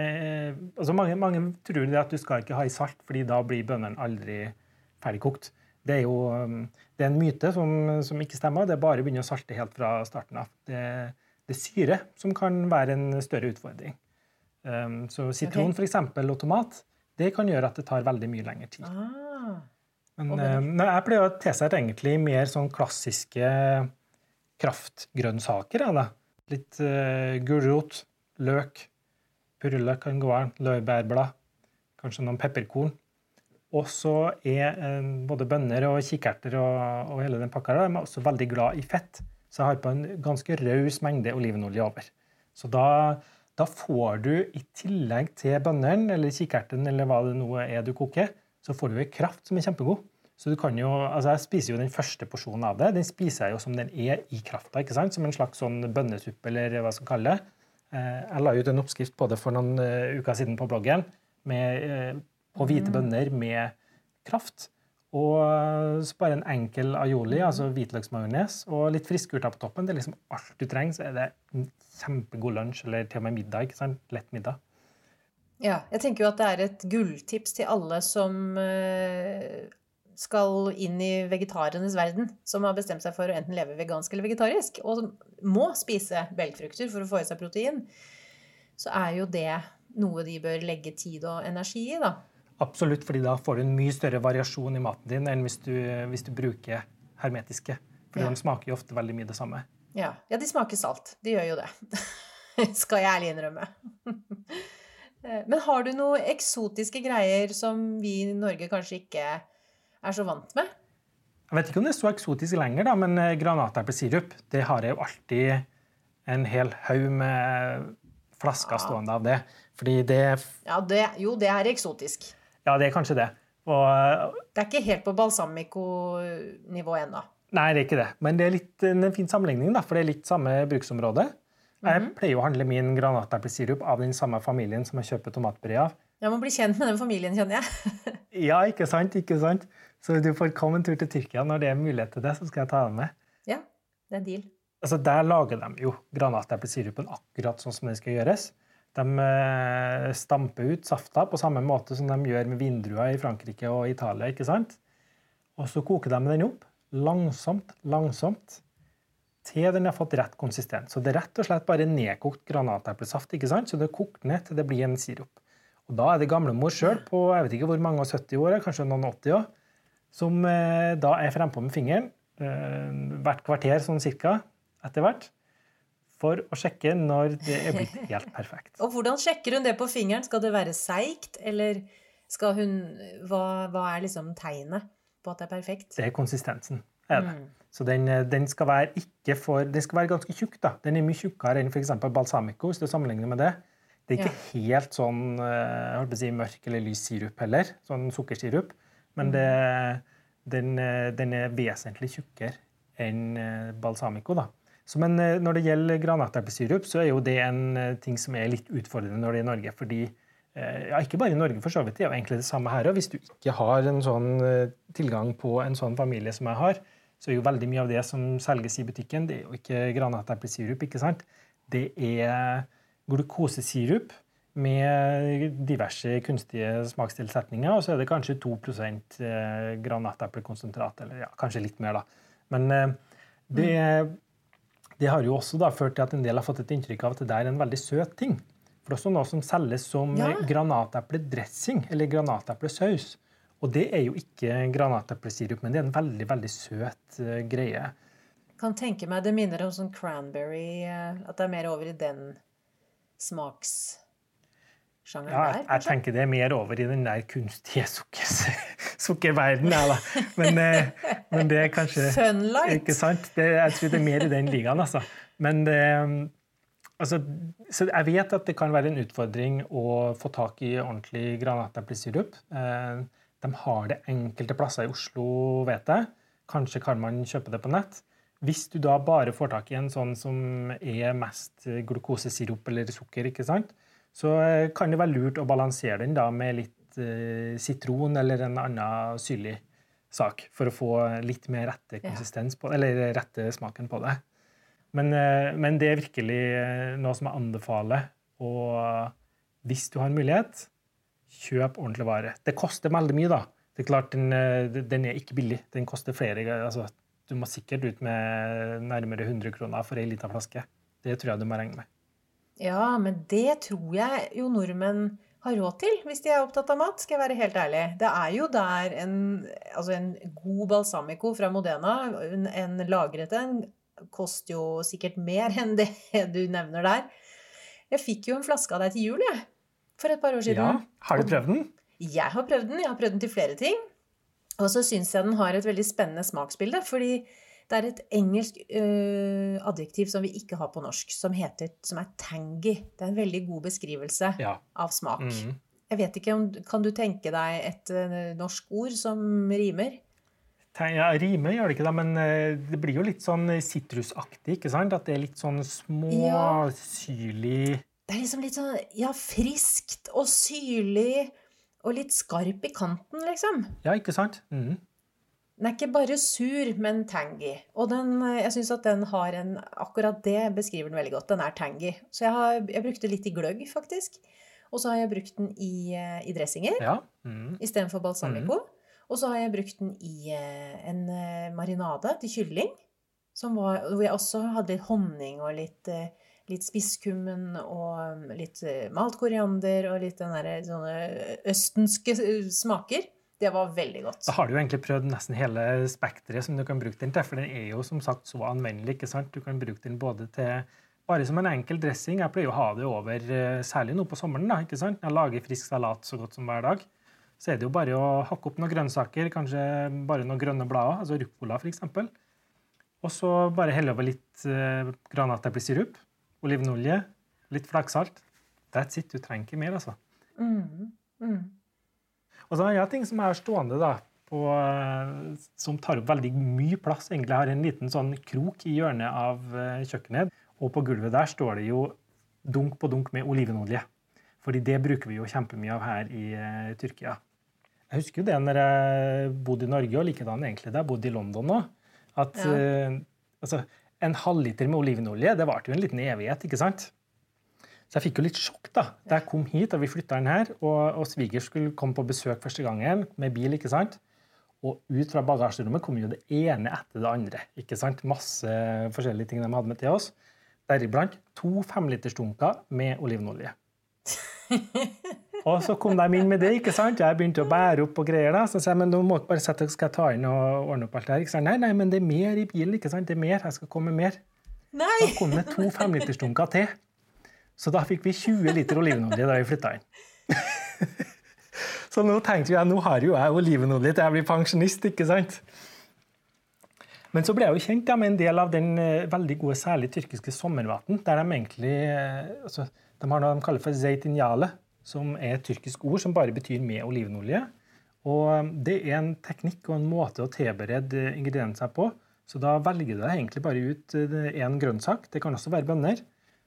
S2: altså mange, mange tror det at du skal ikke ha i salt, fordi da blir bønnene aldri ferdigkokt. Det er jo det er en myte som, som, ikke stemmer. Det er bare å begynne å salte helt fra starten av. Det, det er syre som kan være en større utfordring. Um, så sitron okay. for eksempel, og tomat det kan gjøre at det tar veldig mye lengre tid. Ah. Men um, jeg pleier å tilsette egentlig mer sånn klassiske kraftgrønnsaker. Ja, Litt uh, gulrot, løk, Purre kan gå an. Laurbærblad. Kanskje noen pepperkorn. Og så er uh, både bønner og kikerter og, og, hele den pakka der, er også veldig glad i fett. Så jeg har på en ganske raus mengde olivenolje over. Så da, da, får du i tillegg til bønnene eller kikerten eller hva det nå er du koker, så får du ei kraft som er kjempegod. Så du kan jo, altså Jeg spiser jo den første porsjonen av det. Den spiser jeg jo som den er i krafta. ikke sant? Som en slags sånn bønnesuppe eller hva skal kalle det. Eh, jeg la ut en oppskrift på det for noen eh, uker siden på bloggen med, eh, på hvite mm. bønner med kraft. Og så bare en enkel aioli, mm. altså hvitløksmajones, og litt friskkurter på toppen. Det er liksom alt du trenger. Så er det en kjempegod lunsj, eller til og med middag. ikke sant? Lett middag.
S1: Ja, jeg tenker jo at det er et gulltips til alle som skal inn i vegetarenes verden, som har bestemt seg for å enten leve vegansk eller vegetarisk, og må spise belgfrukter for å få i seg protein, så er jo det noe de bør legge tid og energi i, da.
S2: Absolutt, fordi da får du en mye større variasjon i maten din enn hvis du, hvis du bruker hermetiske. For ja. de smaker jo ofte veldig mye det samme.
S1: Ja. ja, de smaker salt. De gjør jo det. [LAUGHS] Skal jeg ærlig innrømme. [LAUGHS] Men har du noen eksotiske greier som vi i Norge kanskje ikke er så vant med.
S2: Jeg vet ikke om det er så eksotisk lenger, da, men eh, granateplesirup det har jeg jo alltid en hel haug med flasker ja. stående av det. Fordi det
S1: Ja, det, jo, det er eksotisk.
S2: Ja, det er kanskje det. Og,
S1: eh, det er ikke helt på balsamico-nivå ennå.
S2: Nei, det er ikke det. Men det er litt en fin sammenligning, da, for det er litt samme bruksområde. Jeg mm -hmm. pleier å handle min granateplesirup av den samme familien som jeg kjøper tomatpuré av.
S1: Jeg må bli kjent med den familien, kjenner jeg. [LAUGHS]
S2: ja, ikke sant? ikke sant? Så du får komme en tur til Tyrkia når det er mulighet til det, så skal jeg ta deg med.
S1: Ja, det er deal.
S2: Altså, Der lager de jo granateplesirupen akkurat sånn som den skal gjøres. De eh, stamper ut safta på samme måte som de gjør med vindruer i Frankrike og Italia. ikke sant? Og så koker de den opp langsomt, langsomt, til den har fått rett konsistens. Så det er rett og slett bare nedkokt granateplesaft. ikke sant? Så det er kokt ned til det blir en sirup. Og Da er det gamlemor sjøl på jeg vet ikke hvor mange og 70 år, kanskje noen 80 år, som eh, da er frempå med fingeren eh, hvert kvarter sånn cirka etter hvert. For å sjekke når det er blitt [LAUGHS] helt perfekt.
S1: Og hvordan sjekker hun det på fingeren? Skal det være seigt, eller skal hun hva, hva, er liksom tegnet på at det er perfekt?
S2: Det er konsistensen. Er det. Mm. Så den, eh, den, skal være ikke for, den skal være ganske tjukk. da. Den er mye tjukkere enn f.eks. balsamico, hvis du sammenligner med det. Det er ikke helt sånn jeg håper å si, mørk eller lys sirup heller, sånn sukkersirup. Men det, den, den, er vesentlig tjukkere enn balsamico. da. Så, men når det gjelder granateplesirup, så er jo det en ting som er litt utfordrende når det er i Norge. fordi ja, Ikke bare i Norge, for så vidt. Det er jo egentlig det samme her. Og hvis du ikke har en sånn tilgang på en sånn familie som jeg har, så er jo veldig mye av det som selges i butikken, det er jo ikke granateplesirup. ikke sant? Det er glukosesirup med diverse kunstige smakstilsetninger. Og så er det kanskje 2 eh, granateplekonsentrат, eller ja, kanskje litt mer, da. Men eh, det, det har jo også da ført til at en del har fått et inntrykk av at det der er en veldig søt ting. For det er også noe som selges som ja. Eh, granatepledressing eller granateplesaus. Og det er jo ikke granateplesirup, men det er en veldig, veldig søt greie.
S1: Kan tenke meg det minner om sånn cranberry At det er mer over i den smaks
S2: ja, der? Jeg tenker det er mer over i den der kunstige sukker, [LAUGHS] sukkerverdenen, ja, da. Men, uh, men, det er kanskje [LAUGHS]
S1: Sunlight!
S2: Ikke sant? Det, jeg tror det er mer i den ligaen, altså. Men det Altså, så jeg vet at det kan være en utfordring å få tak i ordentlig granateplesirup. Eh, de har det enkelte plasser i Oslo, vet jeg. Kanskje kan man kjøpe det på nett. Hvis du da bare får tak i en sånn som er mest glukosesirup eller sukker, ikke sant? Så eh, kan det være lurt å balansere den da med litt eh, sitron eller en annen syrlig sak for å få litt mer rette konsistens på, eller rette smaken på det. Men, eh, men det er virkelig eh, noe som jeg anbefaler. Og hvis du har en mulighet, kjøp ordentlig vare. Det koster veldig mye, da. Det er klart, Den, eh, den er ikke billig. Den koster flere altså, Du må sikkert ut med nærmere 100 kroner for ei lita flaske. Det tror jeg du må regne med.
S1: Ja, men det tror jeg jo nordmenn har råd til, hvis de er opptatt av mat, skal jeg være helt ærlig. Det er jo der en, altså en god balsamico fra Modena, en, en lagret en, koster jo sikkert mer [LAUGHS] enn det du nevner der. Jeg fikk jo en flaske av deg til jul, jeg for et par år siden.
S2: Ja, Har du prøvd den?
S1: Jeg har prøvd den. Jeg har prøvd den til flere ting. Og så syns jeg den har et veldig spennende smaksbilde. Fordi det er et engelsk øh, adjektiv som vi ikke har på norsk, som, heter, som er tangy. Det er en veldig god beskrivelse ja. av smak. Mm. Jeg vet ikke om, Kan du tenke deg et uh, norsk ord som rimer?
S2: Ja, Rimer gjør det ikke, da, men uh, det blir jo litt sånn sitrusaktig. ikke sant? At det er litt sånn småsyrlig ja.
S1: Det er liksom litt sånn ja, friskt og syrlig og litt skarp i kanten, liksom.
S2: Ja, ikke sant? Mm.
S1: Den er ikke bare sur, men tangy. Og den, jeg syns at den har en Akkurat det beskriver den veldig godt. Den er tangy. Så jeg, har, jeg brukte litt i gløgg, faktisk. Og så har jeg brukt den i, eh, i dressinger
S2: ja. mm.
S1: istedenfor balsamico. Mm. Og så har jeg brukt den i eh, en eh, marinade til kylling. Var, hvor jeg også hadde litt honning og litt litt spisskummen og um, litt eh, malt koriander og litt den der, sånne østenske smaker. Det var veldig godt.
S2: Da har du jo egentlig prøvd nesten hele spekteret som du kan bruke den til. For den er jo som sagt så anvendelig. ikke sant? Du kan bruke den både til bare som en enkel dressing. Jeg pleier å ha det over, eh, særlig nå på sommeren. da, ikke sant? Jeg lager frisk salat så godt som hver dag. Så er det jo bare å hakke opp noen grønnsaker, kanskje bare noen grønne blader, altså ruccola f.eks. Og så bare helle over litt eh, granateplesirup olivenolje, litt flaksalt. That's it. Du trenger ikke mer, altså. Mm. Mm. Og så har jeg ting som er stående da, på, eh, som tar opp veldig mye plass. Egentlig har en liten sånn krok i hjørnet av eh, kjøkkenet. Og på gulvet der står det jo dunk på dunk med olivenolje. Fordi det bruker vi jo kjempemye av her i uh, Tyrkia. Jeg husker jo det når jeg bodde i Norge, og likedan egentlig da jeg bodde i London òg. At ja. uh, altså, en halvliter med olivenolje det varte jo en liten evighet. ikke sant? Så jeg fikk jo litt sjokk da da jeg kom hit og vi flytta inn her, og, og sviger skulle komme på besøk første gangen med bil. ikke sant? Og ut fra bagasjerommet kom jo det ene etter det andre. ikke sant? Masse forskjellige ting de hadde med til oss. Deriblant to femlitersdunker med olivenolje. [LAUGHS] Og så kom de inn med det. ikke sant? Jeg begynte å bære opp og greier. da, Så sa jeg men nå må dere bare sette, skal jeg ta inn og ordne opp alt det her. Ikke sant? Nei, nei, men det er mer i bilen. ikke sant? Det er mer. Jeg skal komme med mer.
S1: Nei.
S2: Da kom det to femlitersdunker til. Så da fikk vi 20 liter olivenolje da vi flytta inn. [LAUGHS] så nå tenkte jeg nå har jo jeg olivenolje til jeg blir pensjonist, ikke sant? Men så ble jeg jo kjent med en del av den uh, veldig gode, særlig tyrkiske sommervann, der de egentlig uh, altså, De har noe de kaller for zeitinjale, som er et tyrkisk ord som bare betyr med olivenolje. Og Det er en teknikk og en måte å tilberede ingredienser på. Så da velger du egentlig bare ut én grønnsak, det kan også være bønner,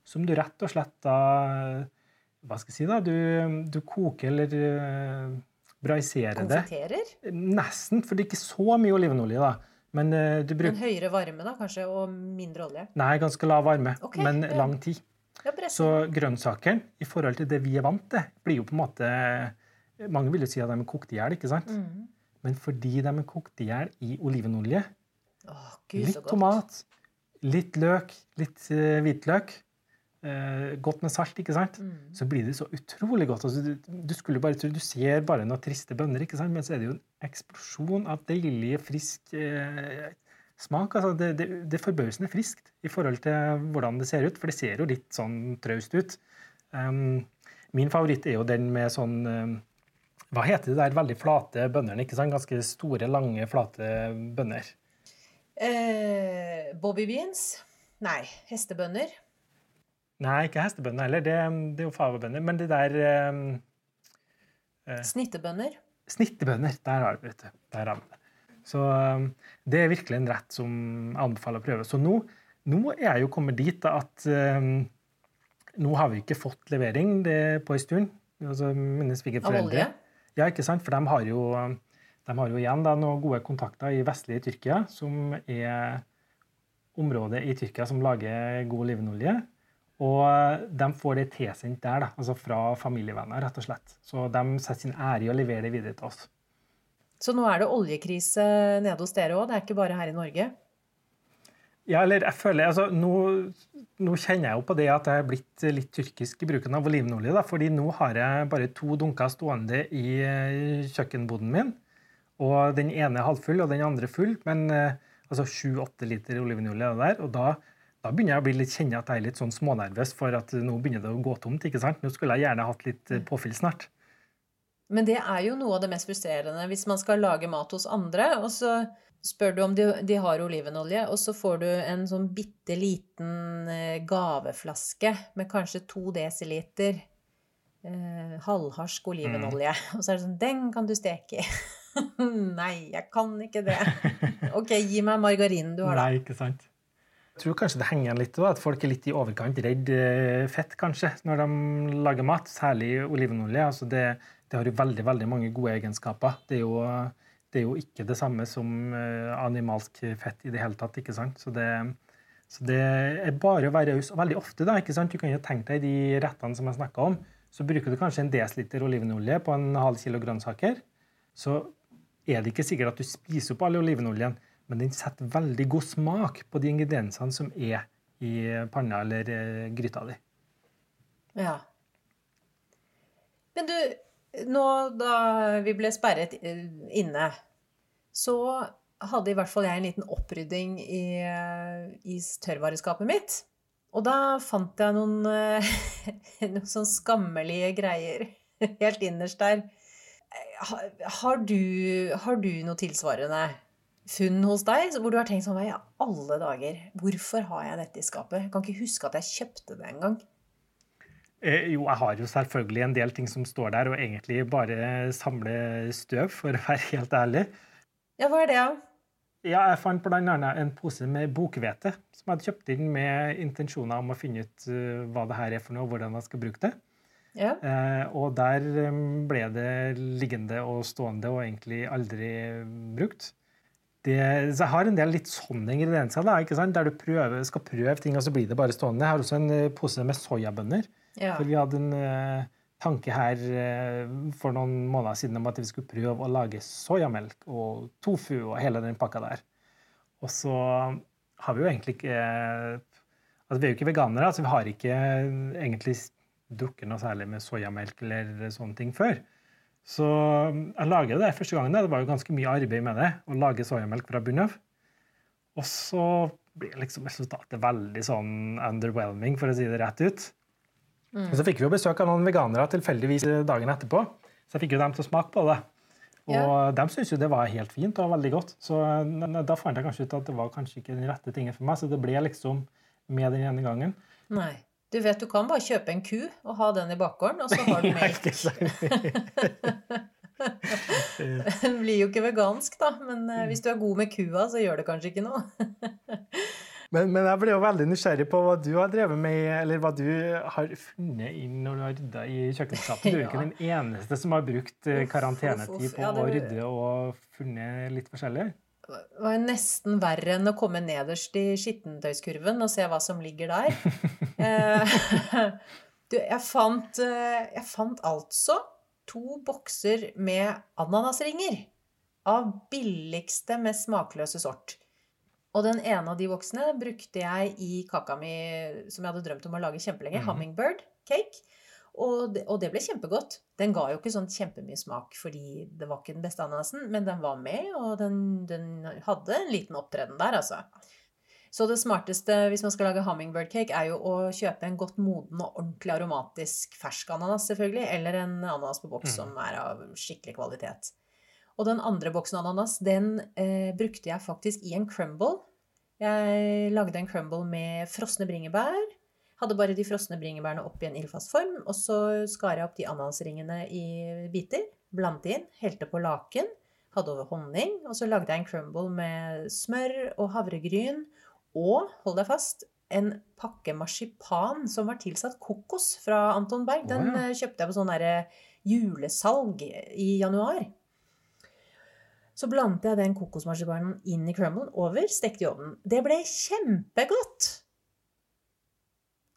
S2: som du rett og slett da Hva skal jeg si, da? Du, du koker eller uh, braiserer det.
S1: Konfiterer?
S2: Nesten, for det er ikke så mye olivenolje, da. Men uh, du bruker
S1: En høyere varme, da, kanskje, og mindre olje?
S2: Nei, ganske lav varme,
S1: okay,
S2: men
S1: ja.
S2: lang tid.
S1: Ja.
S2: Så grønnsakene, i forhold til det vi er vant til, blir jo på en måte Mange vil jo si at de er kokt i hjel, ikke sant?
S1: Mm.
S2: Men fordi de er kokt i hjel i olivenolje,
S1: Åh, Gud,
S2: litt tomat, litt løk, litt eh, hvitløk, eh, godt med salt, ikke sant?
S1: Mm.
S2: så blir det så utrolig godt. Altså, du, du skulle bare tro, du ser bare noen triste bønner, ikke sant? men så er det jo en eksplosjon av deilig, frisk eh, smak. Altså, det, det, det er forbausende friskt i forhold til hvordan det ser ut, for det ser jo litt sånn traust ut. Um, min favoritt er jo den med sånn um, Hva heter det der veldig flate bønnene? ikke sant? Ganske store, lange, flate bønner.
S1: Eh, Bobby beans? Nei, hestebønner.
S2: Nei, ikke hestebønner heller. Det, det er jo favabønner. Men det der um,
S1: Snittebønner.
S2: Snittebønner, der har vi det. Der har vi det. Så um, det er virkelig en rett som jeg anbefaler å prøve. Så nå, nå er jeg jo kommet dit da, at um, nå har vi ikke fått levering det, på en stund. Altså, mine svigerforeldre. Ja, ikke sant? For de har jo, de har jo igjen da, noen gode kontakter i vestlige Tyrkia, som er området i Tyrkia som lager god olivenolje. Og de får det tilsendt der, da, altså fra familievenner, rett og slett. Så de setter sin ære i å levere det videre til oss.
S1: Så nå er det oljekrise nede hos dere òg, det er ikke bare her i Norge?
S2: Ja, eller jeg føler, altså, nå, nå kjenner jeg jo på det at jeg er blitt litt tyrkisk i bruken av olivenolje. Da, fordi nå har jeg bare to dunker stående i eh, kjøkkenboden min. Og den ene er halvfull, og den andre full. Men eh, altså sju-åtte liter olivenolje er det der. Og da, da begynner jeg å bli litt kjenne at jeg er litt sånn smånervøs for at nå begynner det å gå tomt. ikke sant? Nå skulle jeg gjerne hatt litt eh, påfyll snart.
S1: Men det er jo noe av det mest frustrerende hvis man skal lage mat hos andre, og så spør du om de, de har olivenolje, og så får du en sånn bitte liten eh, gaveflaske med kanskje to desiliter eh, halvharsk olivenolje. Og så er det sånn Den kan du steke i. [LAUGHS] Nei, jeg kan ikke det. [LAUGHS] Ok, gi meg margarinen du har, da.
S2: Nei, ikke sant. Jeg tror kanskje det henger igjen litt, at folk er litt i overkant redd eh, fett kanskje, når de lager mat. Særlig olivenolje. Altså det, det har jo veldig veldig mange gode egenskaper. Det er jo, det er jo ikke det samme som eh, animalsk fett i det hele tatt. ikke sant? Så det, så det er bare å være raus. Veldig ofte, da, ikke sant? du kan jo tenke deg de rettene som jeg snakka om, så bruker du kanskje en desiliter olivenolje på en halv kilo grønnsaker. Så er det ikke sikkert at du spiser opp all olivenoljen, men den setter veldig god smak på de ingrediensene som er i panna eller eh, gryta di.
S1: Ja. Men du, nå da vi ble sperret eh, inne, så hadde i hvert fall jeg en liten opprydding i, eh, i tørrvareskapet mitt. Og da fant jeg noen, [LAUGHS] noen sånn skammelige greier [LAUGHS] helt innerst der. Har, har, du, har du noe tilsvarende funn hos deg hvor du har tenkt sånn i alle dager, hvorfor har jeg dette i skapet? Jeg kan ikke huske at jeg kjøpte det engang.
S2: Eh, jo, jeg har jo selvfølgelig en del ting som står der, og egentlig bare samler støv, for å være helt ærlig.
S1: Ja, hva er det, da?
S2: Ja, jeg fant bl.a. en pose med bokhvete som jeg hadde kjøpt inn med intensjoner om å finne ut uh, hva det her er for noe, og hvordan jeg skal bruke det.
S1: Ja.
S2: Eh, og der um, ble det liggende og stående og egentlig aldri brukt. Det, så jeg har en del litt sånne ingredienser da, der du prøver, skal prøve ting, og så blir det bare stående. Jeg har også en uh, pose med soyabønner.
S1: Ja.
S2: For vi hadde en uh, tanke her uh, for noen måneder siden om at vi skulle prøve å lage soyamelk og tofu og hele den pakka der. Og så har vi jo egentlig ikke altså Vi er jo ikke veganere, så vi har ikke egentlig drukket noe særlig med soyamelk eller sånne ting før. Så jeg lager det første gangen. Det var jo ganske mye arbeid med det, å lage soyamelk fra bunnen av. Og så blir liksom resultatet veldig sånn underwhelming, for å si det rett ut. Og så fikk vi jo besøk av noen veganere tilfeldigvis dagen etterpå. Så jeg fikk jo dem til å smake på det. Og
S1: yeah.
S2: de syntes jo det var helt fint og veldig godt. Så da fant jeg kanskje ut at det var kanskje ikke den rette tingen for meg. Så det ble liksom med den ene gangen.
S1: Nei. Du vet du kan bare kjøpe en ku og ha den i bakgården, og så har du [LAUGHS] melk. [LAUGHS] Den blir jo ikke vegansk, da, men eh, hvis du er god med kua, så gjør det kanskje ikke noe. [LAUGHS]
S2: Men, men jeg ble jo veldig nysgjerrig på hva du har drevet med, eller hva du har funnet inn når du har rydda i kjøkkenskapet. Du er jo ikke den eneste som har brukt eh, karantenetid på å rydde og funnet litt forskjellig.
S1: Var jo nesten verre enn å komme nederst i skittentøyskurven og se hva som ligger der. [LAUGHS] Eh, [LAUGHS] du, jeg fant, eh, jeg fant altså to bokser med ananasringer. Av billigste, mest smakløse sort. Og den ene av de boksene brukte jeg i kaka mi som jeg hadde drømt om å lage kjempelenge.
S2: mm.
S1: Hummingbird cake. Og det, og det ble kjempegodt. Den ga jo ikke sånn kjempemye smak fordi det var ikke den beste ananasen, men den var med, og den, den hadde en liten opptreden der, altså. Så det smarteste hvis man skal lage hummingbird cake, er jo å kjøpe en godt moden og ordentlig aromatisk fersk ananas, selvfølgelig, eller en ananas på boks
S2: Mm.
S1: som er av skikkelig kvalitet. Og den andre boksen ananas, den eh, brukte jeg faktisk i en crumble. Jeg lagde en crumble med frosne bringebær. Hadde bare de frosne bringebærene oppi en ildfast form. Og så skar jeg opp de ananasringene i biter. Blandet inn. Helte på laken. Hadde over honning. Og så lagde jeg en crumble med smør og havregryn. Og, hold deg fast, en pakke marsipan som var tilsatt kokos fra Anton Berg. Den
S2: ja.
S1: eh, kjøpte jeg på sånn julesalg i januar. Så blandet jeg den kokosmarsipanen inn i crumblen over, stekte i ovnen. Det ble kjempegodt!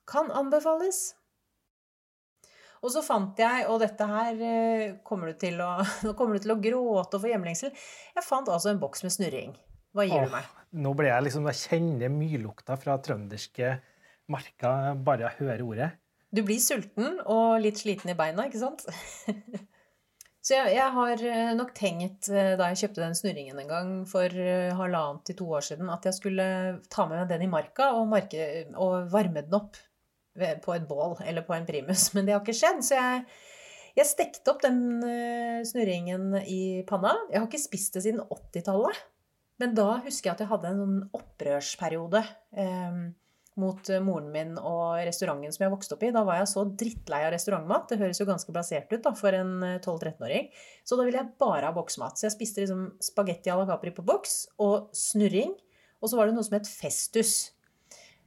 S1: Kan anbefales. Og så fant jeg, og dette her eh, kommer du til å, [LAUGHS] nå kommer du til å gråte og få hjemlengsel, jeg fant altså en boks med snurring. Hva gir du meg?
S2: Nå ble jeg liksom, jeg kjenner myrlukta fra trønderske marka bare jeg hører ordet.
S1: Du blir sulten og litt sliten i beina, ikke sant? [LAUGHS] Så jeg, jeg har eh, nok tenkt, eh, da jeg kjøpte den snurringen en gang for halvannet til to år siden, at jeg skulle ta med meg den i marka og, marke, og varme den opp på et bål eller på en primus. [LAUGHS] Men det har ikke skjedd, så jeg, jeg stekte opp den eh, snurringen i panna. Jeg har ikke spist det siden 80-tallet. Men da husker jeg at jeg hadde en sånn opprørsperiode. Eh, mot eh, moren min og restauranten som jeg vokste opp i. Da var jeg så drittlei av restaurantmat. Det høres jo ganske blasert ut da, for en eh, 12-13-åring. Så da ville jeg bare ha boksmat. Så jeg spiste liksom spagetti à la Capri på boks og snurring. Og så var det noe som het Festus.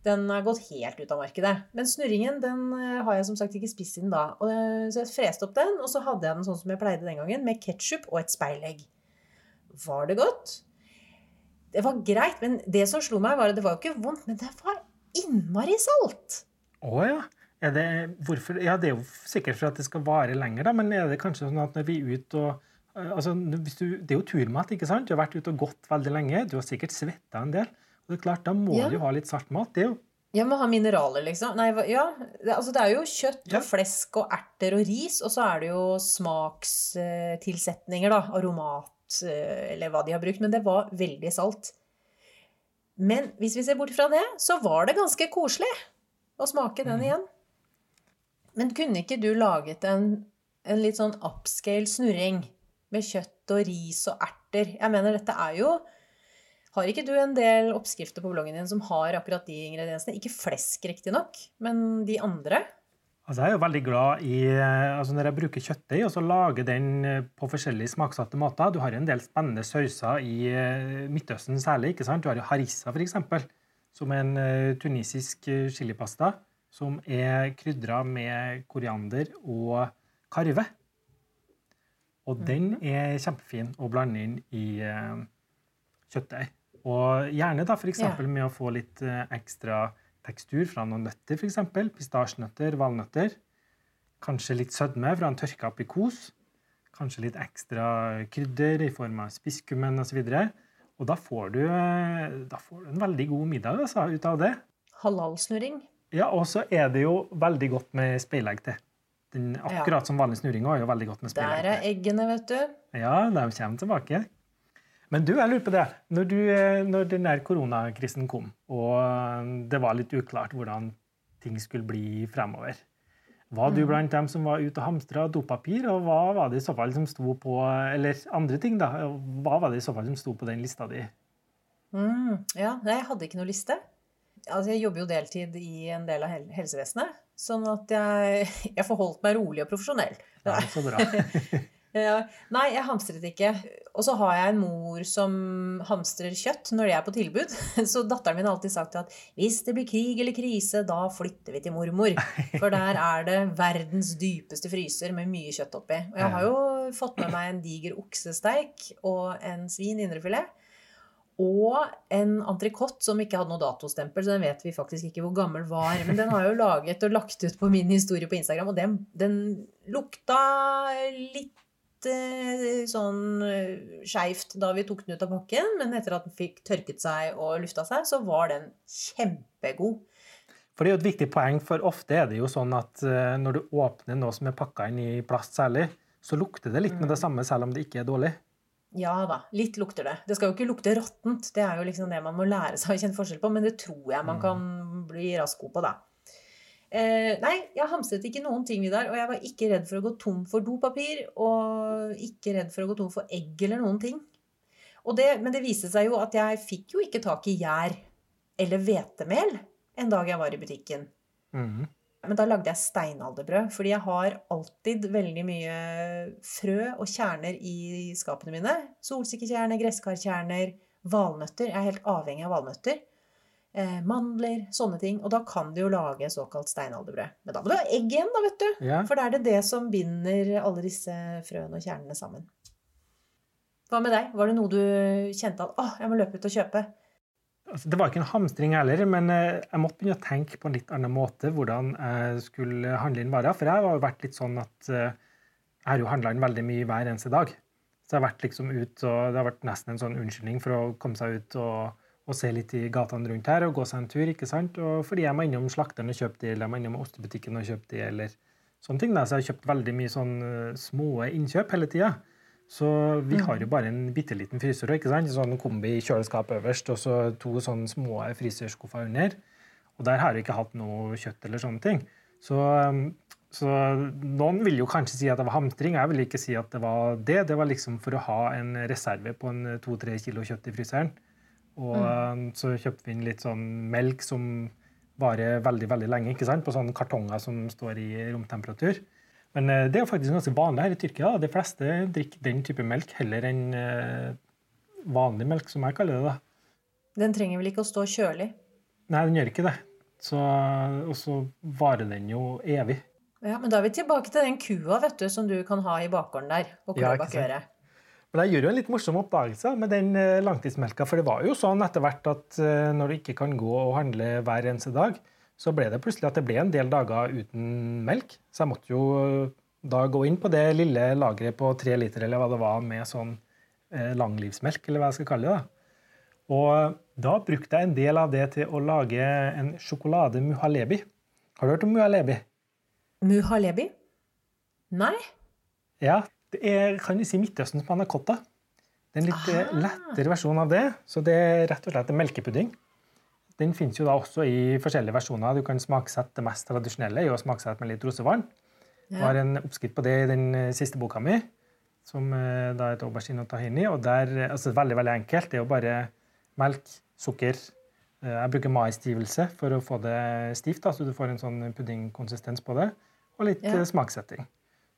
S1: Den har gått helt ut av markedet. Men snurringen den eh, har jeg som sagt ikke spist siden da. Eh, så jeg freste opp den, og så hadde jeg den sånn som jeg pleide den gangen, med ketsjup og et speilegg. Var det godt? Det var greit, men det som slo meg, var at det var jo ikke vondt, men det var innmari salt.
S2: Å ja. Er det, hvorfor? Ja, det er jo sikkert for at det skal vare lenger, da, men er det kanskje sånn at når vi er ute og eh, altså, du, Det er jo turmat, ikke sant? Du har vært ute og gått veldig lenge. Du har sikkert svetta en del. Og det er klart, Da må
S1: Ja.
S2: du jo ha litt saltmat. Det er jo
S1: Jeg må ha mineraler, liksom. Nei, ja. Altså, det er jo kjøtt
S2: Ja.
S1: og flesk og erter og ris, og så er det jo smakstilsetninger, da. Aromat, eh, eller hva de har brukt. Men det var veldig salt. Men hvis vi ser bort fra det, så var det ganske koselig å smake den
S2: Mhm.
S1: igjen. Men kunne ikke du laget en, en litt sånn upscale snurring med kjøtt og ris og erter? Jeg mener, dette er jo Har ikke du en del oppskrifter på bloggen din som har akkurat de ingrediensene? Ikke flesk, riktignok, men de andre?
S2: Altså, jeg er jo veldig glad i eh, altså Når jeg bruker kjøttdeig og så lager den eh, på forskjellige smaksatte måter Du har en del spennende sauser i eh, Midtøsten særlig. ikke sant? Du har jo harissa, f.eks., som er en tunisisk chilipasta som er krydra med koriander og karve. Og den er kjempefin å blande inn i kjøttdeig. Og gjerne da f.eks.
S1: Ja.
S2: med å få litt eh, ekstra tekstur fra noen nøtter, f.eks. Pistasjenøtter, valnøtter. Kanskje litt sødme fra en tørka aprikos. Kanskje litt ekstra krydder i form av spisskummen osv. Og da får, du, eh, da får du en veldig god middag altså, ut av det.
S1: Halalsnurring?
S2: Ja, Og så er det jo veldig godt med speilegg til. Den,
S1: Ja.
S2: akkurat som vanlig snurring er jo veldig godt med
S1: Der er eggene, vet du.
S2: Ja, de kommer tilbake. Men du, jeg lurer på det. Når, du, eh, når den der koronakrisen kom, og eh, det var litt uklart hvordan ting skulle bli fremover, var du
S1: Mm.
S2: blant dem som var ute og hamstra dopapir, og hva var det i så fall som sto på Eller andre ting, da. Hva var det i så fall som sto på den lista di?
S1: Mm, ja, jeg hadde ikke noe liste. Altså, jeg jobber jo deltid i en del av helsevesenet, sånn at jeg, [LAUGHS] jeg forholdt meg rolig og profesjonell.
S2: Ja, så bra. [LAUGHS]
S1: Nei, jeg hamstret ikke. Og så har jeg en mor som hamstrer kjøtt når det er på tilbud. [LAUGHS] Så datteren min har alltid sagt at hvis det blir krig eller krise, da flytter vi til mormor. For der er det verdens dypeste fryser med mye kjøtt oppi. Og jeg har jo fått med meg en diger oksesteik og en svin indrefilet. Og en entrecôte som ikke hadde noe datostempel, så den vet vi faktisk ikke hvor gammel var. Men den har jeg jo laget og lagt ut på min historie på Instagram, og den, den lukta litt sånn eh, skeivt da vi tok den ut av pakken, men etter at den fikk tørket seg og lufta seg, så var den kjempegod.
S2: For det er jo et viktig poeng, for ofte er det jo sånn at eh, når du åpner noe som er pakka inn i plast særlig, så lukter det litt med det samme selv om det ikke er dårlig.
S1: Ja da, litt lukter det. Det skal jo ikke lukte råttent, det er jo liksom det man må lære seg å kjenne forskjell på, men det tror jeg man kan bli raskt god på, da. Eh, nei, jeg hamstret ikke noen ting, Vidar, og jeg var ikke redd for å gå tom for dopapir, og ikke redd for å gå tom for egg eller noen ting. Og det, men det viste seg jo at jeg fikk jo ikke tak i gjær eller hvetemel en dag jeg var i butikken.
S2: Mhm.
S1: Men da lagde jeg steinalderbrød, fordi jeg har alltid veldig mye frø og kjerner i skapene mine. Solsikkekjerner, gresskarkjerner, valnøtter. Jeg er helt avhengig av valnøtter. Eh, mandler, sånne ting. Og da kan du jo lage såkalt steinalderbrød. Men da må du ha egg igjen, da, vet du.
S2: Ja.
S1: For da er det det som binder alle disse frøene og kjernene sammen. Hva med deg? Var det noe du kjente at åh, jeg må løpe ut og kjøpe?
S2: Altså, det var ikke en hamstring heller, men eh, jeg måtte begynne å tenke på en litt annen måte hvordan jeg skulle handle inn varer. For jeg har jo vært litt sånn at eh, jeg har jo handla inn veldig mye hver eneste dag. Så jeg har vært liksom ut, og det har vært nesten en sånn unnskyldning for å komme seg ut og, og se litt i gatene rundt her og gå seg en tur. ikke sant? Og fordi jeg må innom slakteren og kjøpe de, eller jeg må innom ostebutikken og kjøpe de, eller sånne ting. Da. Så jeg har kjøpt veldig mye sånn eh, små innkjøp hele tida. Så vi har jo bare en bitte liten fryser. ikke sant? Sånn kombi kjøleskap øverst, og så to sånne små fryserskuffer under. Og der har vi ikke hatt noe kjøtt eller sånne ting. Så, um, så noen vil jo kanskje si at det var hamstring. Jeg vil ikke si at det var det. Det var liksom for å ha en reserve på en to-tre kilo kjøtt i fryseren. Og mm. så kjøpte vi inn litt sånn melk som varer veldig veldig lenge, ikke sant? på sånne kartonger som står i romtemperatur. Men eh, det er jo faktisk ganske vanlig her i Tyrkia. da. De fleste drikker den type melk heller enn eh, vanlig melk, som jeg kaller det. da.
S1: Den trenger vel ikke å stå kjølig?
S2: Nei, den gjør ikke det. Så, og så varer den jo evig.
S1: Ja, Men da er vi tilbake til den kua vet du, som du kan ha i bakgården der. og
S2: Ja, ikke sant. Men jeg gjør jo en litt morsom oppdagelse med den eh, langtidsmelka. For det var jo sånn etter hvert at eh, når du ikke kan gå og handle hver eneste dag, så ble det plutselig at det ble en del dager uten melk. Så jeg måtte jo eh, da gå inn på det lille lageret på tre liter eller hva det var med sånn langlivsmelk, eller hva jeg skal kalle det. da. Og da brukte jeg en del av det til å lage en sjokolade muhalebi. Har du hørt om muhalebi?
S1: Muhalebi? Nei?
S2: Ja, det er kan du si Midtøsten panna anakotta. Det er en litt eh,
S1: Ah.
S2: lettere versjon av det. Så det er rett og slett en melkepudding. Den finnes jo da også i forskjellige versjoner. Du kan smaksette det mest tradisjonelle i å smaksette med litt rosevann. Jeg har en oppskrift på det i den eh, siste boka mi, som eh, da heter aubergine og tahini. og der, altså Veldig veldig enkelt. Det er jo bare melk, sukker Jeg bruker maisstivelse for å få det stivt, da, så du får en sånn puddingkonsistens på det. Og litt
S1: Ja.
S2: smaksetting.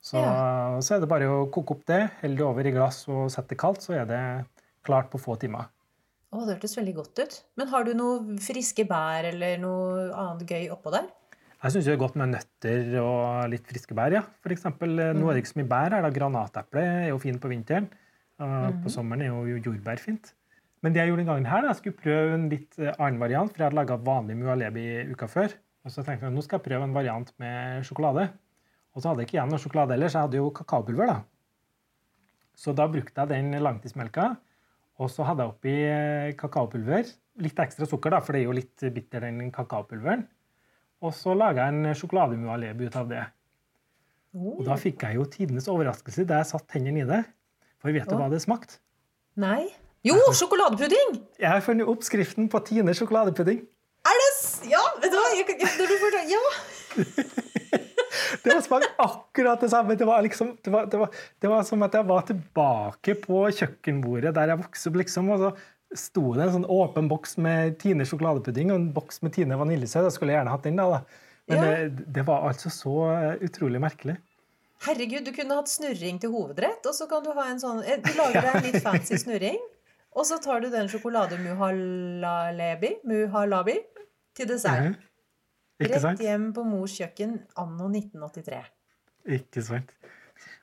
S2: Så,
S1: Ja.
S2: så er det bare å koke opp det, helle det over i glass og sette det kaldt, så er det klart på få timer.
S1: Å, det hørtes veldig godt ut. Men har du noe friske bær eller noe annet gøy oppå der?
S2: Jeg syns det er godt med nøtter og litt friske bær. ja. For eksempel, mm. Nå er det ikke så mye bær her. da. Granateple er jo fint på vinteren. Mm. På sommeren er jo jordbær fint. Men det jeg gjorde den gangen her, da, jeg skulle prøve en litt eh, annen variant. For jeg hadde laga vanlig mualebi uka før. Og så tenkte jeg nå skal jeg prøve en variant med sjokolade. Og så hadde jeg ikke igjen noe sjokolade ellers. Jeg hadde jo kakaopulver. da. Så da brukte jeg den langtidsmelka. Og så hadde jeg oppi eh, kakaopulver. Litt ekstra sukker, da, for det er jo litt bitter, den kakaopulveren. Og så laga jeg en sjokolademualebi ut av det. Og da fikk jeg jo tidenes overraskelse da jeg satt tennene i det. For vet du hva det smakte?
S1: Nei? Jo, sjokoladepudding!
S2: Jeg har funnet oppskriften på Tine sjokoladepudding.
S1: Er det. Ja, vet du hva? Jeg, kan- ja, [LAUGHS] når du fortal- ja.
S2: Det var smakt akkurat det samme. Det var, liksom, det, var, det, var, det var som at jeg var tilbake på kjøkkenbordet der jeg vokste opp. liksom, og så sto det en sånn åpen boks med Tine sjokoladepudding og en boks med Tine vaniljesøt. Jeg skulle gjerne hatt den, da. da. Men
S1: Ja.
S2: det, det var altså så eh, utrolig merkelig.
S1: Herregud, du kunne hatt snurring til hovedrett, og så kan du ha en sånn eh, Du lager [LAUGHS] deg en litt fancy snurring, og så tar du den sjokolade muhalabi, muhalabi til dessert.
S2: Mm Ikke
S1: Rett hjem på mors kjøkken anno 1983.
S2: Ikke sant.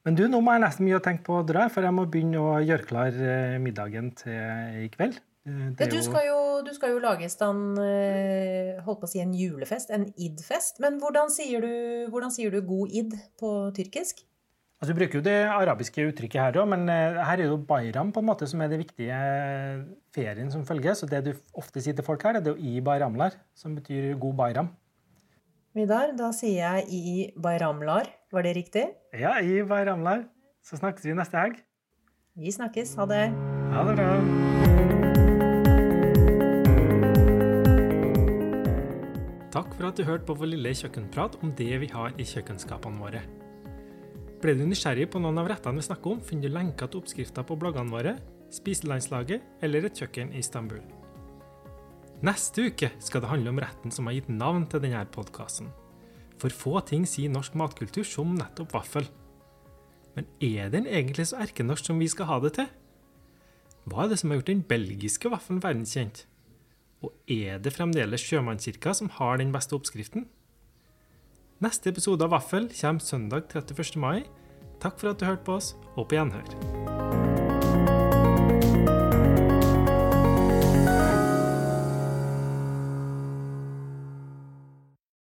S2: Men du, nå må jeg nesten mye å tenke på å dra, for jeg må begynne å gjøre klar eh, middagen til i kveld. Eh,
S1: Ja, du, skal jo, du skal jo lage i stand eh, holdt på å si en julefest, en id-fest. Men hvordan sier, du, hvordan sier du god id på tyrkisk?
S2: Altså, Du bruker jo det arabiske uttrykket her òg, men her er det jo bayram på en måte som er det viktige ferien som følger. Så det du ofte sier til folk her, det er jo i bayramlar, som betyr god bayram.
S1: Vidar, da sier jeg i bayramlar. Var det riktig?
S2: Ja, i bayramlar. Så snakkes vi neste helg.
S1: Vi snakkes. Ha det.
S2: Ha det bra. Takk for at du hørte på vår lille kjøkkenprat om det vi har i kjøkkenskapene våre. Ble du nysgjerrig på noen av rettene vi snakker om, finner du lenker til oppskrifter på bloggene våre, Spiselandslaget eller Et kjøkken i Istanbul. Neste uke skal det handle om retten som har gitt navn til denne podkasten. For få ting sier norsk matkultur som nettopp vaffel. Men er den egentlig så erkenorsk som vi skal ha det til? Hva er det som har gjort den belgiske vaffelen verdenskjent? Og er det fremdeles sjømannskirka som har den beste oppskriften? Neste episode av Vaffel kommer søndag 31. mai. Takk for at du hørte på oss, og på gjenhør.